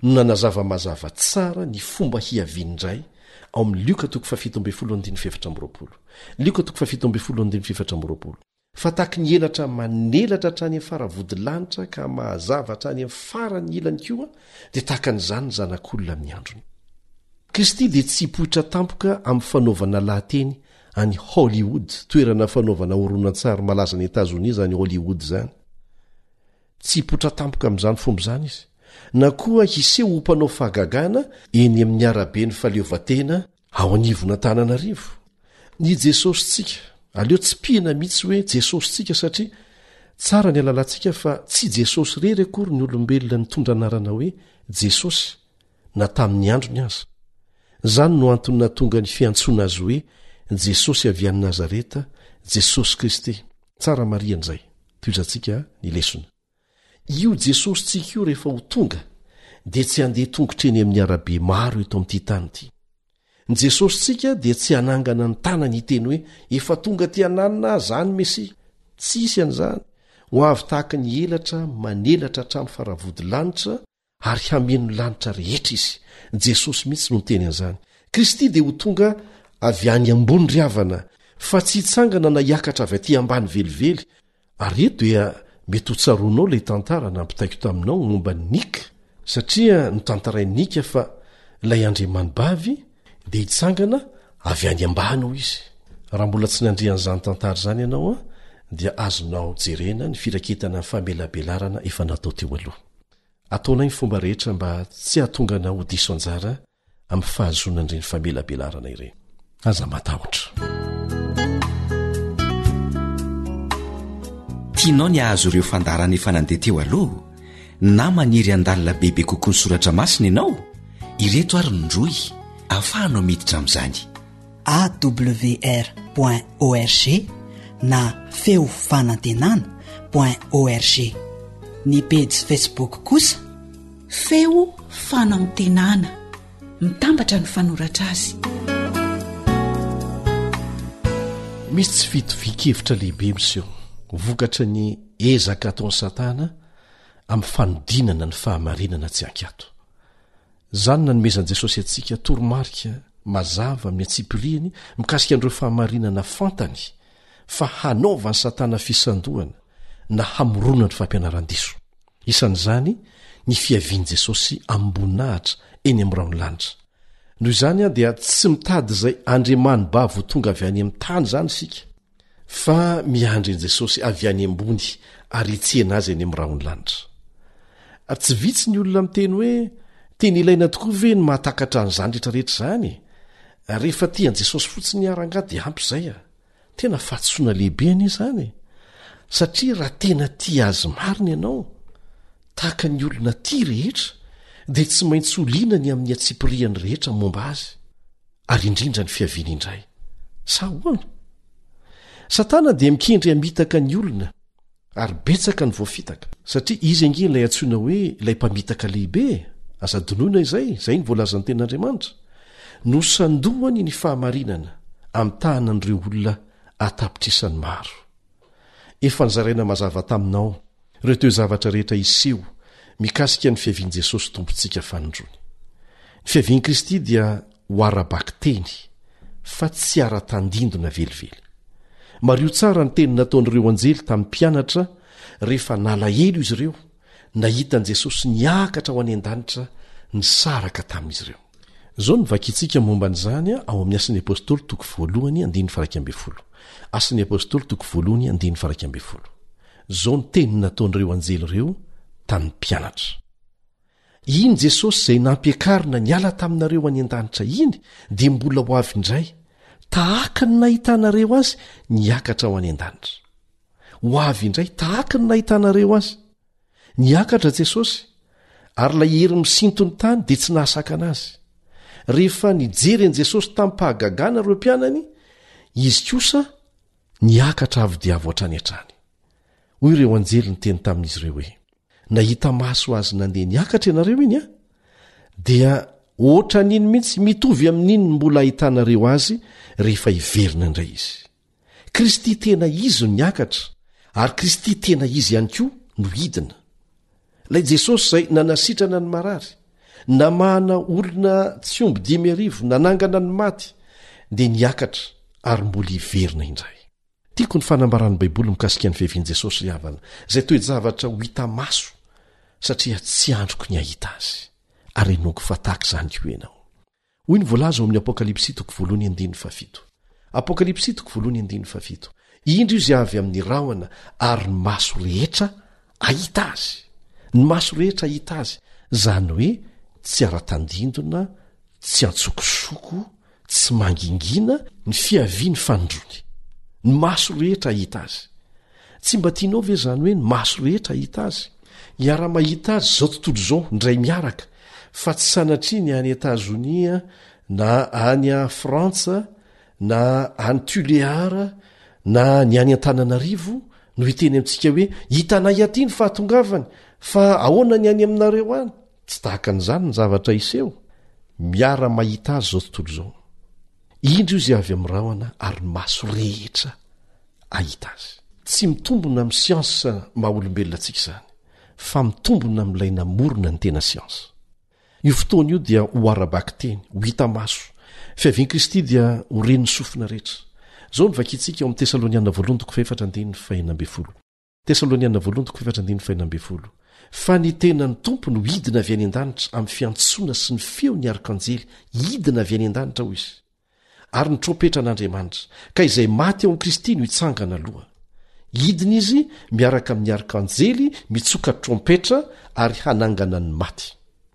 no nanazava mazava tsara ny fomba hiaviany indray ao amin'ny Lioka toko fahafito ambin'ny folo andininy fahefatra amby roapolo. Lioka toko fahafito ambin'ny folo andininy fahefatra amby roapolo. Fa tahaky ny elatra manelatra hatrany amin'ny faravodilanitra ka mahazava hatrany amin'ny faran'ny ilany koa, dia tahaka an'izany ny Zanak'olona amin'ny androny. Kristy dia tsy hipoitra tampoka amin'ny fanaovana lahateny any Hollywood, toerana fanaovana horonantsary malazan'i Etazonia izany Hollywood izany, Tsy hipoitra tampoka amin'izany fomba izany izy, na koa hiseho ho mpanao fahagagana eny amin'ny araben'ny fahaleovantena ao anivon'Antananarivo. Ny Jesosintsika, aleo tsipihina mihitsy hoe Jesosintsika satria tsara ny halalantsika fa tsy Jesosy irery akory ny olombelona nitondra anarana hoe Jesosy, na tamin'ny androny aza. Izany no antony nahatonga ny fiantsoana azy hoe Jesosy avy any Nazareta, Jesosy Kristy. Tsara marihana izay. Tohizantsika ny lesona. Io Jesosintsika io rehefa ho tonga dia tsy handeha tongotra eny amin'ny arabe maro eto amin'ity tany ity. Ny Jesosintsika dia tsy hanangana ny tanany hiteny hoe efa tonga aty ananona aho izany Mesia. Tsy hisy an'izany. Ho avy tahaka ny elatra manelatra hatramin'ny faravodilanitra Ary hameno ny lanitra rehetra izy. Jesosy mihitsy no niteny an'izany. Kristy dia ho tonga avy any ambony ry havana, fa tsy hitsangana na hiakatra avy aty ambany velively. Ary eto dia mety ho tsaroanao ilay tantara nampitaiko taminao momba an'i Nika, satria notantarain'i Nika fa ilay andriamanibavy dia hitsangana avy any ambany hoy izy. Raha mbola tsy nandre an'izany tantara izany ianao dia azonao jerena ny firaketana famelabelarana efa natao teo aloha. Ataonay ny fomba rehetra mba tsy hahatonga anao ho diso anjara amin'ny fahazoana an'ireny famelabelarana ireny. Aza matahotra. Tianao ny hahazo ireo fandaharana efa nandeha teo aloha na maniry handalina bebe kokoa ny soratra masina ianao? Ireto ary ny rohy ahafahanao miditra amin'izany. awr point org na feo fanantenana point org ny pejy facebook kosa feo fanantenana mitambatra ny fanoratra azy misy tsy fitovian-kevitra lehibe miseho vokatra ny ezaka ataon'i satana amin'ny fanodinana ny fahamarinana tsy ankiato Izany nanomezan'i Jesosy antsika toromarika mazava amin'ny antsipirihiny mikasika an'ireo fahamarinana fantany fa hanaovan'i Satana fisandohana na hamorona ny fampianaran-diso. Isan'izany ny fiavian'i Jesosy amim-boninahitra eny amin'ny rahon'ny lanitra. Noho izany dia tsy mitady izay andriamani-bavy ho tonga avy any amin'ny tany izany isika. Fa miandry an'i Jesosy avy any ambony ary hitsena azy any amin'ny rahon'ny lanitra. Ary tsy vitsy ny olona miteny hoe, Tena ilaina tokoa ve ny mahatakatra an'izany rehetrarehetra izany? Rehefa tia an'i Jesosy fotsiny aho rangaha dia ampy izay a! Tena fahadisoana lehibe anie izany e! Satria raha tena tia Azy marina ianao, tahaka ny olona tia rehetra, dia tsy maintsy ho liana ny amin'ny antsipirihany rehetra momba Azy. ary indrindra ny fiaviany indray sa hoana satana dia mikendry hamitaka ny olona ary betsaka ny voafitaka satria izy ange ilay antsoina hoe ilay mpamitaka lehibe aza donoina izay izay ny voalazan'ny ten'andriamanitra no sandohany ny fahamarinana amitahana an'ireo olona atapitrisany maro Efa nozaraina mazava taminao ireo toe-javatra rehetra hiseho mikasika ny fiavian'i Jesosy Tompontsika Fanindroany. Ny fiavian'i Kristy dia ho ara-bakiteny fa tsy ara-tandindona velively. Mariho tsara ny teny nataon'ireo anjely tamin'ny mpianatra rehefa nalahelo izy ireo nahita an'i Jesosy niakatra ho any an-danitra nisaraka tamin'izy ireo. Izao no vakintsika momba an'izany ao amin'ny Asan'ny Apôstôly toko voalohany andininy faraika ambin'ny folo. Asan'ny Apôstôly toko voalohany andininy faraika ambin'ny folo. Izao ny teny nataon'ireo anjely ireo tamin'ny mpianatra. Iny Jesosy izay nampiakarina niala taminareo any an-danitra iny dia mbola ho avy indray, tahaka ny nahitanareo azy niakatra ho any an-danitra. ho avy indray tahaky ny nahitanareo azy niakatra jesosy ary ilay hery misinto ny tany dia tsy nahasakana azy rehefa nijery an'i jesosy tamin'mpahagagana ireo mpianany izy kosa niakatra avy dia avo hatrany hatrany hoy ireo anjely ny teny tamin'izy ireo hoe nahita maso azy nandeha niakatra ianareo iny a dia oatra n'iny mihitsy mitovy amin'iny mbola hitanareo azy rehefa hiverina indray izy Kristy tena izy no niakatra ary Kristy tena izy ihany koa no hidina. Ilay Jesosy izay nanasitrana ny marary, namahana olona tsy omby dimy arivo, nanangana ny maty, dia niakatra ary mbola hiverina indray. Tiako ny fanambaran'ny Baiboly mikasika ny fiavian'i Jesosy ry havana, izay toe-javatra ho hita maso, satria tsy andriko ny hahita azy, ary henoiko fa tahaka izany koa ianao. Hoy ny voalaza ao amin'ny Apokalypsy toko voalohony andininy fahafito. Apokalypsy toko voalohony andininy fahafito. Indro izy avy amin'ny rahona ary ny maso rehetra ahita azy. Ny maso rehetra ahita azy, izany hoe tsy ara-tandindona, tsy an-tsokosoko, tsy mangingina ny fiavian'ny fanindroany. Ny maso rehetra ahita azy. Tsy mba tianao ve izany hoe ny maso rehetra hahita azy? Hiara-mahita azy izao tontolo izao, indray miaraka, fa tsy sanatria ny any Etazonia, na any Frantsa, na any Tuléar, na ny any Antananarivo, no hiteny amintsika hoe, Hitanay aty ny fahatongavany, fa ahoana ny any aminareo any? Tsy tahaka an'izany ny zavatra hiseho. Miara-mahita azy izao tontolo izao. Indro Izy avy amin'ny rahona, ary ny maso rehetra hahita azy. Tsy mitombona amin'ny siansa maha olombelona antsika izany, fa mitombona amin'ilay namorona ny tena siansa. Io fotoana io dia ho ara-bakiteny, ho hita maso. Fiavian'i Kristy dia ho ren'ny sofina rehetra. Izao no vakintsika ao amin'ny Tesaloniana Voalohany toko fahefatra andininy fahenina ambin'ny folo. Fa ny tenan'ny Tompo no hidina avy any an-danitra amin'ny fiantsoana sy ny feo ny arkanjely hidina avy any an-danitra hoy izy, ary ny trompetran'Andriamanitra, ka izay maty ao amin'i Kristy no hitsangana aloha. Hidina izy miaraka amin'ny arkanjely mitsoka trompetra ary hanangana ny maty.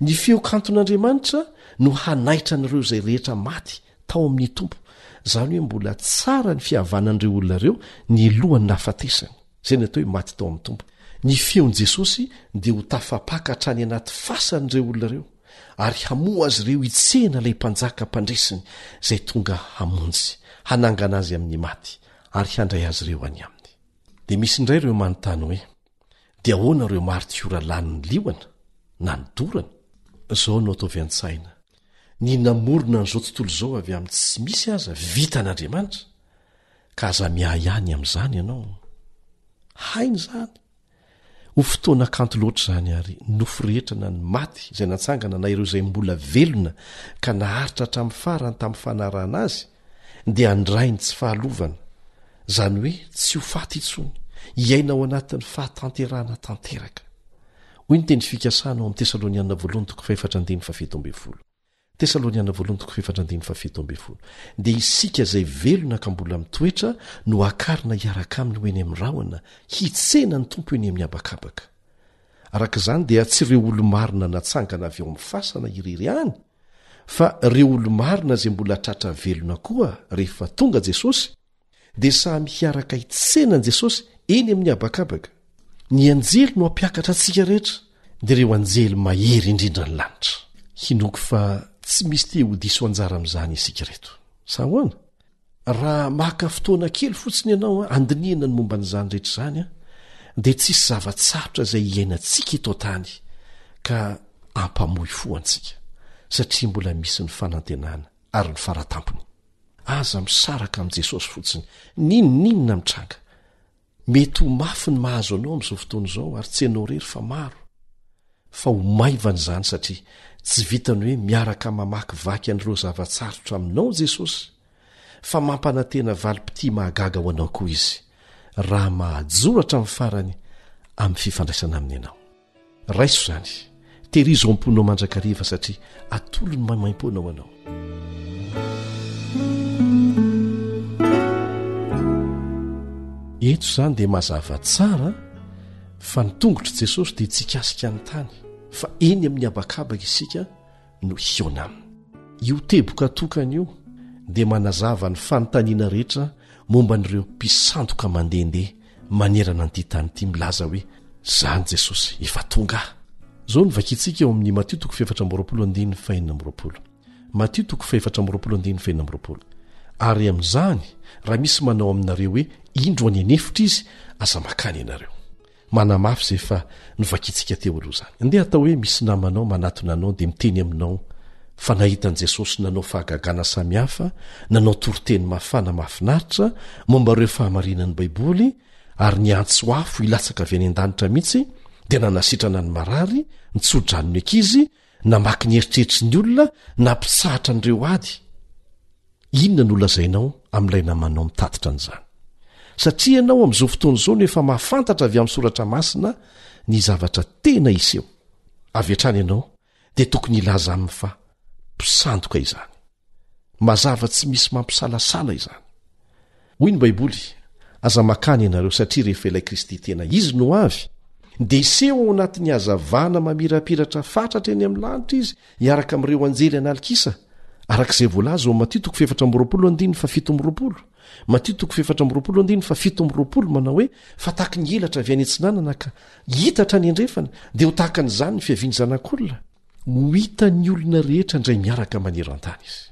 Ny feo kanton'Andriamanitra no hanaitra an'ireo izay rehetra maty tao amin'ny Tompo, izany hoe mbola tsara ny fihavanan'ireo olona ireo nilohan'ny nahafatesany, izay ny atao hoe maty tao amin'ny Tompo. Ny feon'i Jesosy dia ho tafapaka hatrany anaty fasan'ireo olona ireo, ary hamoha azy ireo hitsena ilay Mpanjaka mpandresiny izay tonga hamonjy, hanangana azy amin'ny maty, ary handray azy ireo any aminy. Dia misy indray ireo manontany hoe. Dia ahoana ireo martiora lanin'ny liona, na nidorana? Izao no ataovy an-tsaina, Ny namorona an'izao tontolo izao avy amin'ny tsy misy aza, vitan'Andriamanitra, ka aza miahiahy ny amin'izany ianao. Hainy izany! Ho fotoana kanto loatra izany ary nofo rehetra na ny maty izay natsangana na ireo izay mbola velona ka naharitra hatramin'ny farany tamin'ny fanarahana azy, dia handray ny tsy fahalovana, izany hoe tsy ho faty intsony, hiaina ao anatin'ny fahatanterahana tanteraka. Hoy ny teny fikasana ao amin'ny Tesaloniana voalohany toko fahefatra andininy fahafito ambin'ny folo. Tesaloniana voalohany toko fahefatra andininy fahafito ambin'ny folo. Dia isika izay velona ka mbola mitoetra no hakarina hiaraka aminy ho eny amin'ny rahona, hitsena ny Tompo eny amin'ny habakabaka. Araka izany dia tsy ireo olo-marina natsangana avy ao amin'ny fasana irery ihany fa ireo olo-marina izay mbola tratra velona koa rehefa tonga Jesosy dia samy hiaraka hitsena an'i Jesosy eny amin'ny habakabaka. Ny anjely no hampiakatra antsika rehetra dia ireo anjely mahery indrindra ny lanitra. Hinoako fa tsy misy te ho diso anjara amin'izany isika ireto. Sa ahoana? Raha maka fotoana kely fotsiny ianao handinihana ny momba an'izany rehetra izany an, dia tsisy zava-tsarotra izay hiainantsika eto an-tany ka hampamoy fo antsika, satria mbola misy ny fanantenana ary ny fara-tampony. Aza misaraka amin'i Jesosy fotsiny, n'inon'inona mitranga. Mety ho mafy ny mahazo anao amin'izao fotoana izao ary tsy ianao irery fa maro. Fa ho maivana izany satria tsy vitan'ny hoe miaraka mamakivaky an'ireo zava-tsarotra aminao Jesosy fa mampanantena valim-pitia mahagaga ho anao koa Izy raha mahajoratra amin'ny farany amin'ny fifandraisana aminy ianao. Raiso izany, tehirizo ao am-ponao mandrakariva satria atolony maimaim-poana ho anao. Eto izany dia mazava tsara fa ny tongotr'i Jesosy dia tsy hikasika ny tany fa eny amin'ny habakabaka isika no hihaona aminy. Io teboka tokana io dia manazava ny fanontaniana rehetra momba an'ireo mpisandoka mandehandeha manerana an'ity tany ity milaza hoe, Zany Jesosy, efa tonga aho. Zao no vakintsika ao amin'ny Matio toko fahefatra amby roapolo andininy fahenina amby roapolo. Matio toko fahefatra amby roapolo andininy fahenina amby roapolo. Ary amin'izany, raha misy manao aminareo hoe, Indro any an'efitra izy, aza makany ianareo. Manamafy izay fa Novakintsika teo aloha izany. Andeha hatao hoe misy namanao manatona anao dia miteny aminao fa nahita an'i Jesosy nanao fahagagana samihafa, nanao toriteny mafana mahafinaritra momba ireo fahamarinan'ny Baiboly ary niantso ho afo hilatsaka avy any an-danitra mihitsy dia nanasitrana ny marary, ny tso-dranon'ny ankizy, namaky ny eritreritry ny olona na mpitsahatra an'ireo ady inona no lazainao amin'ilay namanao mitatitra an'izany satria ianao amin'izao fotoana izao no efa mahafantatra avy amin'ny soratra masina ny zavatra tena iseho avy hatrany ianao dia tokony hilaza amin'ny fa mpisandoka izany Mazava tsy misy mampisalasala izany. Hoy ny Baiboly, Aza makany ianareo, satria rehefa ilay Kristy tena Izy no avy, dia hiseho ao anatin'ny hazavana mamirapiratra fatratra eny amin'ny lanitra Izy hiaraka amin'ireo anjely an'alin-kisa, araka izay voalaza ao Matio toko fahefatra amby roapolo andininy fahafito amby roapolo. Matio toko fahefatra amby roapolo andininy fahafito amby roapolo manao hoe, Fa tahaky ny elatra avy any atsinanana ka hitatra any andrefana, dia ho tahaka an'izany ny fiavian'ny Zanak'olona. Ho hitan'ny olona rehetra indray miaraka maneran-tany Izy.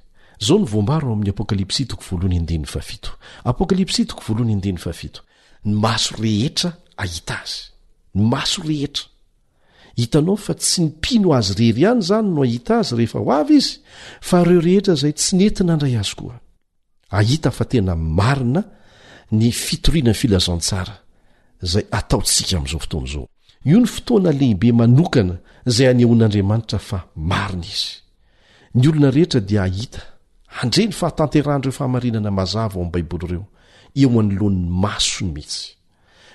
Izao no voambara ao amin'ny Apokalypsy toko voalohany andininy fahafito. Apokalypsy toko voalohany andininy fahafito. Ny maso rehetra hahita Azy. Ny maso rehetra. Hitanao fa tsy ny mpino Azy irery ihany izany no hahita Azy rehefa ho avy Izy, fa ireo rehetra izay tsy nety nandray Azy koa. Ahita fa tena marina ny fitoriana ny filazantsara izay ataontsika amin'izao fotoana izao. Io ny fotoana lehibe manokana izay anehoan'Andriamanitra fa marina izy. Ny olona rehetra dia hahita, handre ny fahatanterahan'ireo fahamarinana mazava ao amin'ny Baiboly ireo, eo anoloan'ny masony mihitsy.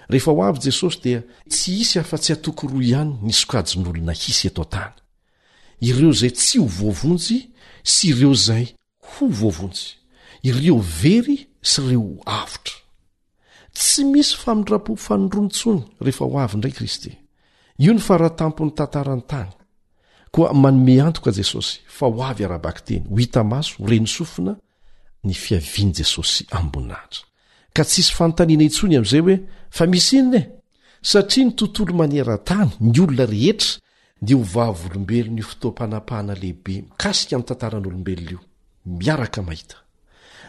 Rehefa ho avy Jesosy dia tsy hisy afa-tsy atoko roa ihany ny sokajin'olona hisy eto an-tany, ireo izay tsy ho voavonjy sy ireo izay Ho voavonjy. Ireo very sy ireo avotra. Tsy misy famindram-po fanindroany intsony rehefa ho avy indray Kristy. Io ny faratampon'ny tantaran'ny tany. Koa manome antoka Jesosy fa ho avy ara-bakiteny, ho hita maso, ho ren'ny sofina, ny fiavian'i Jesosy amim-boninahitra. Ka tsy hisy fanontaniana intsony amin'izay hoe, Fa misy inona e? Satria ny tontolo maneran-tany, ny olona rehetra, dia ho vavolombelon'io fotoam-panapahana lehibe mikasika ny tantaran'olombelona io, miaraka mahita.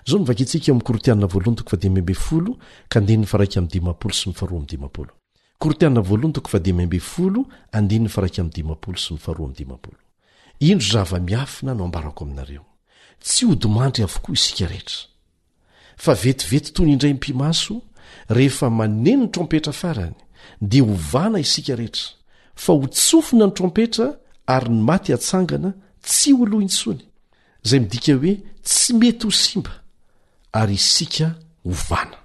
Izao no vakintsika eo amin'ny Korintiana voalohany toko fahadimy ambin'ny folo ka andininy faharaika amby dimampolo sy ny faharoa amby dimampolo. Korintiana voalohany toko fahadimy ambin'ny folo andininy faharaika amby dimampolo sy ny faharoa amby dimampolo. Indro zava-miafina no ambarako aminareo, tsy hodimandry avokoa isika rehetra. fa vetivety toy ny indray mpi-maso rehefa maneno ny trompetra farany, dia hovana isika rehetra, fa ho tsofina ny trompetra ary ny maty hatsangana tsy ho lo intsony, izay midika hoe tsy mety ho simba, ary isika hovana.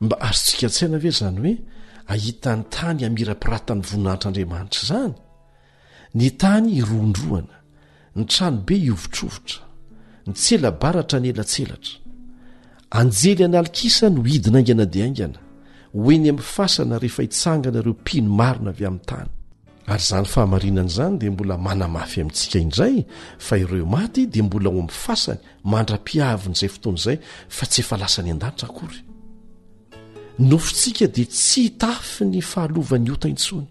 Mba azontsika an-tsaina ve izany hoe ahita ny tany hamirapiratan'ny voninahitr'Andriamanitra izany? Ny tany hirohondrohana, ny tranobe hihovitrovitra, ny tsela-baratra hanela-tselatra. Anjely an'alikisa no hidina haingana dia haingana ho eny amin'ny fasana rehefa hitsangana ireo mpino marina avy amin'ny tany. Ary izany fahamarinana izany dia mbola manamafy amintsika indray fa ireo maty dia mbola ao amin'ny fasany mandra-piavin'izay fotoana izay fa tsy efa lasa any an-danitra akory. Ny nofontsika dia tsy hitafy ny fahalovan'ny ota intsony.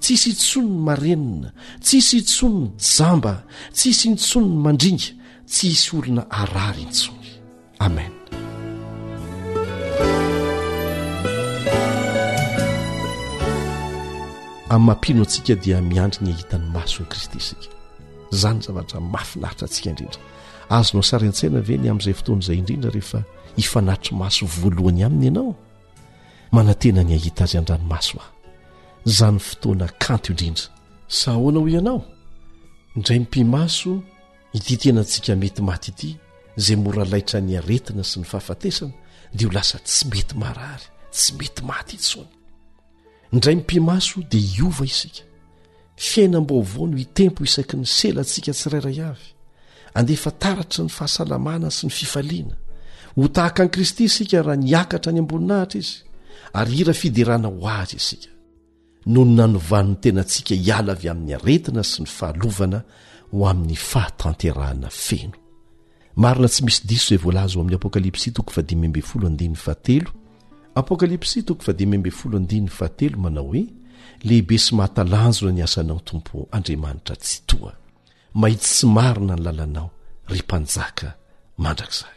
Tsy hisy intsony ny marenina, tsy hisy intsony ny jamba, tsy hisy intsony ny mandringa, tsy hisy olona harary intsony. Amen. Amin'ny mampino antsika dia miandry ny hahita ny mason'i Kristy isika. Izany zavatra mahafinaritra antsika indrindra. Azonao sary an-tsaina ve ny amin'izay fotoana izay indrindra rehefa hifanatry maso voalohany aminy ianao? Manantena ny hahita azy an-dranomaso aho. Izany fotoana kanto indrindra. Sa ahoana hoy ianao? Indray mipi-maso Ity tenantsika mety maty ity izay mora laitra ny aretina sy ny fahafatesana dia ho lasa tsy mety marary tsy mety maty intsony indray mipimaso dia hiova isika fiainam-baovao no hitempo isaky ny selantsika tsirairay avy andefa taratry ny fahasalamana sy ny fifaliana ho tahaka an'i kristy isika raha niakatra any am-boninahitra izy ary hira fiderana ho azy isika noho ny nanovan'ny tenantsika hiala avy amin'ny aretina sy ny fahalovana ho amin'ny fahatanterahana feno. Marina tsy misy diso izay voalaza ao amin'ny Apokalypsy toko fahadimy ambin'ny folo andininy fahatelo. Apokalypsy toko fahadimy ambin'ny folo andininy fahatelo manao hoe lehibe sy mahatalanjona ny asanao tompo Andriamanitra Tsitoha. Mahitsy sy marina ny lalanao ry mpanjaka mandrakizay.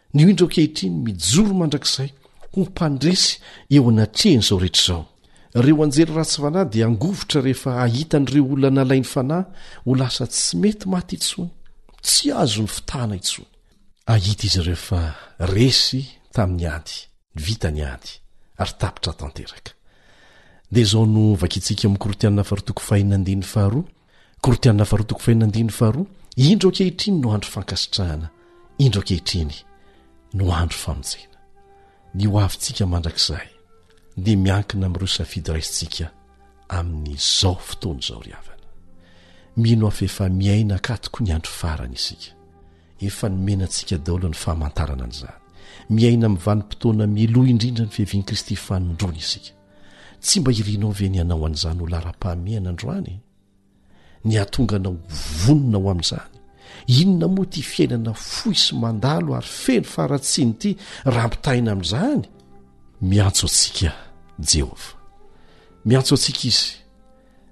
Ny ho indro ankehitriny, mijoro mandrakizay ho mpandresy eo anatrehan'izao rehetra izao. Ireo anjely ratsy fanahy dia hangovitra rehefa hahita an'ireo olona nalain'ny fanahy ho lasa tsy mety maty intsony, tsy azon'ny fitahana intsony. Hahita izy ireo fa resy tamin'ny ady, vita ny ady, ary tapitra tanteraka. Dia izao no vakintsika amin'ny Korintiana faharoa toko fahenina andininy faharoa, Korintiana faharoa toko fahenina andininy faharoa indro ankehitriny no andro fankasitrahana indro ankehitriny no andro famonjena ny ho avintsika mandrakizay dia miankina amin'ireo safidy raisintsika amin'izao fotoana izao ry havana mino afa efa miaina akatoko ny andro farany isika efa nomena antsika daholo ny famantarana an'izany miaina amin'ny vanim-potoana miloa indrindra ny fiavian'i kristy fanondrony isika Tsy mba irinao ve ny hanao an'izany ho laharam-pahamehana androany? Ny hahatonga anao vonona ho amin'izany? Inona moa ity fiainana fohy sy mandalo ary feno faharatsiana ity raha ampitahaina amin'izany? Miantso antsika Jehovah. Miantso antsika izy.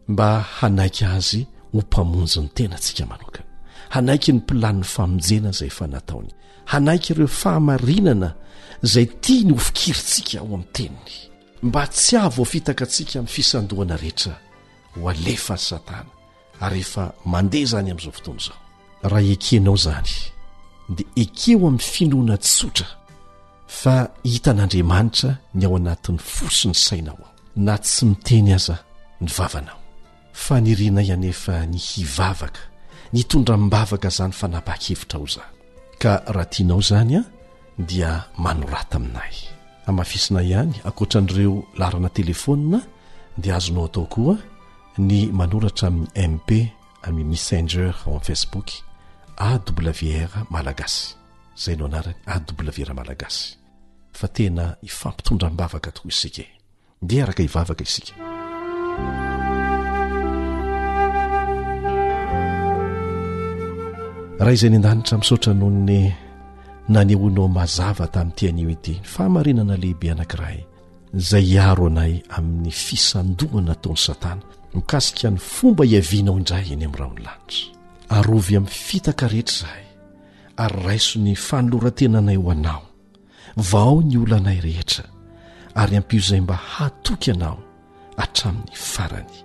mba hanaiky azy ho mpamonjy ny tenantsika manokana hanaiky ny mpilan'ny famonjena izay efa nataony hanaiky ireo fahamarinana izay tia ny hofikirintsika ao amin'ny teniny mba tsy hahavoafitaka antsika amin'ny fisandohana rehetra ho alefan'i satana ary efa mandeha izany amin'izao fotoana izao raha ekenao izany dia ekeo amin'ny finoana tsotra fa hitan'andriamanitra ny ao anatin'ny fosiny sainao ao na tsy miteny aza ny vavanao fanirinay anefa ny hivavaka ny tondram-bavaka zany fanapaha-kevitra ao zany ka raha tianao zany a dia manorata aminay amafisina ihany akoatra an'ireo larana telefona dia azonao atao koa ny manoratra amin'ny mp amy messenger ao am facebook awr malagasy zay no anarany awr malagasy fa tena hifampitondra am-bavaka tokoa isika e dia araka hivavaka isika raha izay ny an-danitra misaotra noho ny nanehoanao mazava tamin'ity anio ity ny fahamarinana lehibe anankiray izay hiaro anay amin'ny fisandohana ataon'ny satana mikasika ny fomba hiavianao indray eny amin'ny rahony lanitra arovy amin'ny fitaka rehetra izahay ary raiso ny fanoloran-tenanay ho Anao. Vao ny olanay rehetra, ary ampio izay mba hatoky Anao hatramin'ny farany.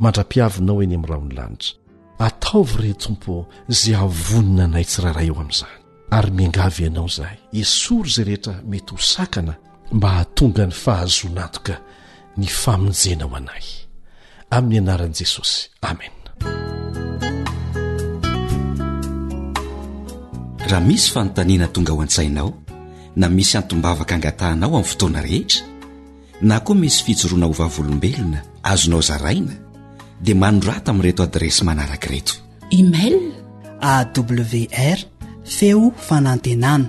Mandra-piavinao eny amin'ny rahon'ny lanitra. Ataovy, re Tompo, izay hahavonona anay tsirairay eo amin'izany. Ary miangavy Anao izahay, esory izay rehetra mety ho sakana mba hahatonga ny fahazoan'antoka ny famonjena ho anay amin'ny anaran'i jesosy amen raha misy fanontaniana tonga ao an-tsainao na misy antombavaka angatahanao amin'ny fotoana rehetra na koa misy fijoroana ho vavolombelona azonao zaraina dia manorata amin'ireto adiresy manaraka ireto email awr feo fanantenana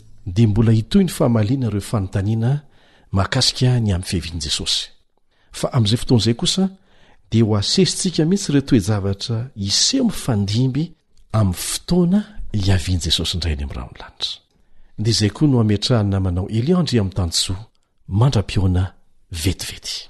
dia mbola hitohy ny famaliana ireo fanontaniana mahakasika ny amin'ny fiavian'i Jesosy. Fa amin'izay fotoana izay kosa dia ho asesintsika mihitsy ireo toe-javatra hiseho mifandimby amin'ny fotoana hiavian'i Jesosy indray any amin'ny rahon'ny lanitra. Dia izay koa no hametrahan'ny namanao Elia Andriamitantsoa mandra-pihaona vetivety.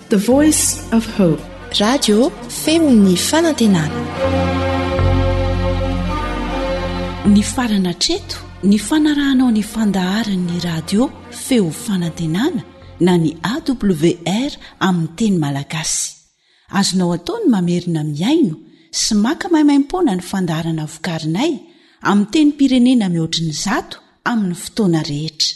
The Voice of Hope. Radio Feon'ny Fanantenana. Nifarana hatreto ny fanarahanao ny fandaharan'ny radio Feo Fanantenana na ny AWR amin'ny teny malagasy. Azonao atao ny mamerina mihaino sy maka maimaimpoana ny fandaharana vokarinay amin'ny tenim-pirenena mihoatry ny zato amin'ny fotoana rehetra.